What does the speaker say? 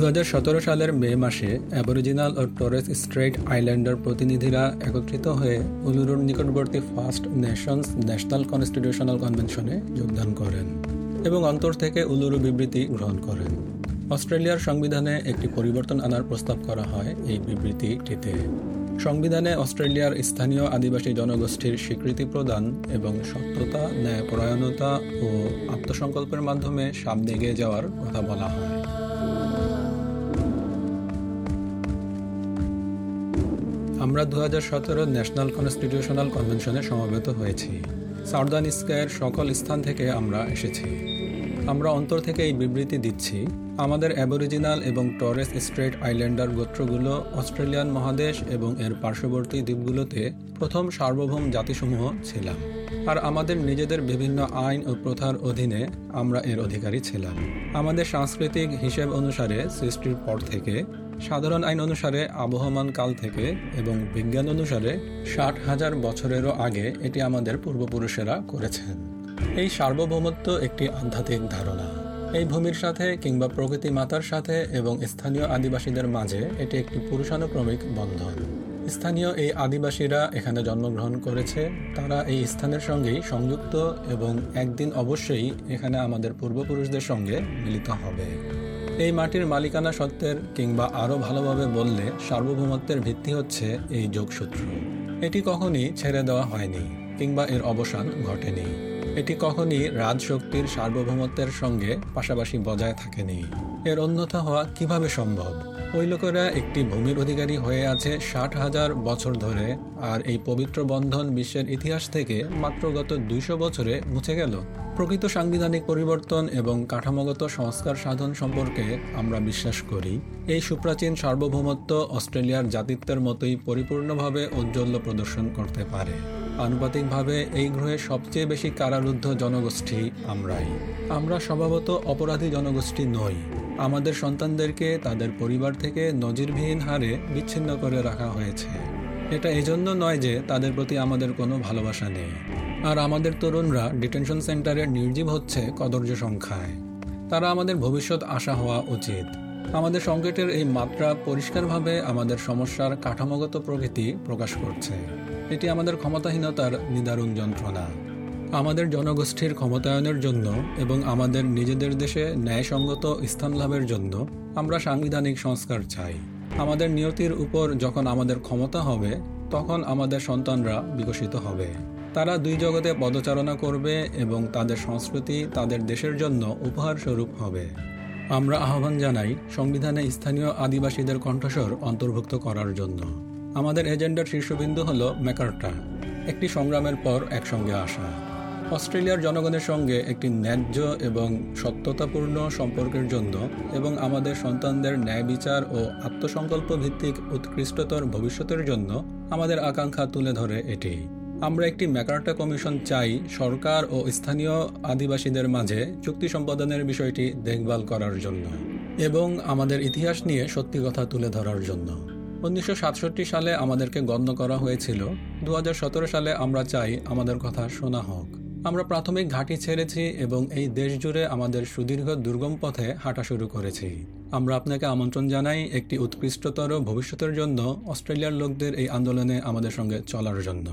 দু হাজার সতেরো সালের মে মাসে অ্যাবরিজিনাল ও টরেস স্ট্রেট আইল্যান্ডার প্রতিনিধিরা একত্রিত হয়ে উলুরুর নিকটবর্তী ফার্স্ট নেশনস ন্যাশনাল কনস্টিটিউশনাল কনভেনশনে যোগদান করেন এবং অন্তর থেকে উলুরু বিবৃতি গ্রহণ করেন। অস্ট্রেলিয়ার সংবিধানে একটি পরিবর্তন আনার প্রস্তাব করা হয় এই বিবৃতিটিতে। সংবিধানে অস্ট্রেলিয়ার স্থানীয় আদিবাসী জনগোষ্ঠীর স্বীকৃতি প্রদান এবং সত্যতা, ন্যায়পরায়ণতা ও আত্মসংকল্পের মাধ্যমে সামনে এগিয়ে যাওয়ার কথা বলা হয়। আমরা দু হাজার সতেরো ন্যাশনাল কনস্টিটিউশনাল কনভেনশনে সমবেত হয়েছি। সাউদার্ন স্কায়ের সকল স্থান থেকে আমরা এসেছি। আমরা অন্তর থেকে এই বিবৃতি দিচ্ছি, আমাদের অ্যাবরিজিনাল এবং টরেস স্ট্রেট আইল্যান্ডার গোত্রগুলো, অস্ট্রেলিয়ান মহাদেশ এবং এর পার্শ্ববর্তী দ্বীপগুলোতে প্রথম সার্বভৌম জাতিসমূহ ছিলাম। আর আমাদের নিজেদের বিভিন্ন আইন ও প্রথার অধীনে আমরা এর অধিকারী ছিলাম। আমাদের সাংস্কৃতিক হিসেব অনুসারে সৃষ্টির পর থেকে সাধারণ আইন অনুসারে আবহমান কাল থেকে এবং বিজ্ঞান অনুসারে ষাট হাজার বছরেরও আগে এটি আমাদের পূর্বপুরুষেরা করেছেন। এই সার্বভৌমত্ব একটি আধ্যাত্মিক ধারণা। এই ভূমির সাথে কিংবা প্রকৃতি মাতার সাথে এবং স্থানীয় আদিবাসীদের মাঝে এটি একটি পুরুষানুক্রমিক বন্ধন। স্থানীয় এই আদিবাসীরা এখানে জন্মগ্রহণ করেছে। তারা এই স্থানের সঙ্গেই সংযুক্ত এবং একদিন অবশ্যই এখানে আমাদের পূর্বপুরুষদের সঙ্গে মিলিত হবে। এই মাটির মালিকানা সত্ত্বের কিংবা আরও ভালোভাবে বললে সার্বভৌমত্বের ভিত্তি হচ্ছে এই যোগসূত্র। এটি কখনই ছেড়ে দেওয়া হয়নি, কিংবা এর অবসান ঘটেনি। এটি কখনই রাজশক্তির সার্বভৌমত্বের সঙ্গে পাশাপাশি বজায় থাকেনি। এর অন্যথা হওয়া কীভাবে সম্ভব? ওই লোকেরা একটি ভূমির অধিকারী হয়ে আছে ষাট হাজার বছর ধরে, আর এই পবিত্র বন্ধন বিশ্বের ইতিহাস থেকে মাত্র গত দুইশো বছরে মুছে গেল। প্রকৃত সাংবিধানিক পরিবর্তন এবং কাঠামোগত সংস্কার সাধন সম্পর্কে আমরা বিশ্বাস করি। এই সুপ্রাচীন সার্বভৌমত্ব অস্ট্রেলিয়ার জাতিত্বের মতোই পরিপূর্ণভাবে ঔজ্জ্বল্য প্রদর্শন করতে পারে। আনুপাতিকভাবে এই গ্রহে সবচেয়ে বেশি কারারুদ্ধ জনগোষ্ঠী আমরাই। আমরা স্বভাবত অপরাধী জনগোষ্ঠী নই। আমাদের সন্তানদেরকে তাদের পরিবার থেকে নজিরবিহীন হারে বিচ্ছিন্ন করে রাখা হয়েছে। এটা এজন্য নয় যে তাদের প্রতি আমাদের কোনো ভালোবাসা নেই। আর আমাদের তরুণরা ডিটেনশন সেন্টারে নির্জীব হচ্ছে কদর্য সংখ্যায়। তারা আমাদের ভবিষ্যৎ আশা হওয়া উচিত। আমাদের সংকটের এই মাত্রা পরিষ্কারভাবে আমাদের সমস্যার কাঠামোগত প্রকৃতি প্রকাশ করছে। এটি আমাদের ক্ষমতাহীনতার নিদারুণ যন্ত্রণা। আমাদের জনগোষ্ঠীর ক্ষমতায়নের জন্য এবং আমাদের নিজেদের দেশে ন্যায়সঙ্গত স্থান লাভের জন্য আমরা সাংবিধানিক সংস্কার চাই। আমাদের নিয়তির উপর যখন আমাদের ক্ষমতা হবে, তখন আমাদের সন্তানরা বিকশিত হবে। তারা দুই জগতে পদচারণা করবে এবং তাদের সংস্কৃতি তাদের দেশের জন্য উপহার স্বরূপ হবে। আমরা আহ্বান জানাই সংবিধানে স্থানীয় আদিবাসীদের কণ্ঠস্বর অন্তর্ভুক্ত করার জন্য। আমাদের এজেন্ডার শীর্ষবিন্দু হল ম্যাকার্টা একটি সংগ্রামের পর একসঙ্গে আসা। অস্ট্রেলিয়ার জনগণের সঙ্গে একটি ন্যায্য এবং সত্যতাপূর্ণ সম্পর্কের জন্য এবং আমাদের সন্তানদের ন্যায় বিচার ও আত্মসংকল্প ভিত্তিক উৎকৃষ্টতর ভবিষ্যতের জন্য আমাদের আকাঙ্ক্ষা তুলে ধরে এটি। আমরা একটি ম্যাকার্টা কমিশন চাই সরকার ও স্থানীয় আদিবাসীদের মাঝে চুক্তি সম্পাদনের বিষয়টি দেখভাল করার জন্য এবং আমাদের ইতিহাস নিয়ে সত্যি কথা তুলে ধরার জন্য। উনিশশো সাতষট্টি সালে আমাদেরকে গণ্য করা হয়েছিল। দু হাজার সতেরো সালে আমরা চাই আমাদের কথা শোনা হোক। আমরা প্রাথমিক ঘাঁটি ছেড়েছি এবং এই দেশ জুড়ে আমাদের সুদীর্ঘ দুর্গম পথে হাঁটা শুরু করেছি। আমরা আপনাকে আমন্ত্রণ জানাই একটি উৎকৃষ্টতর ভবিষ্যতের জন্য অস্ট্রেলিয়ার লোকদের এই আন্দোলনে আমাদের সঙ্গে চলার জন্য।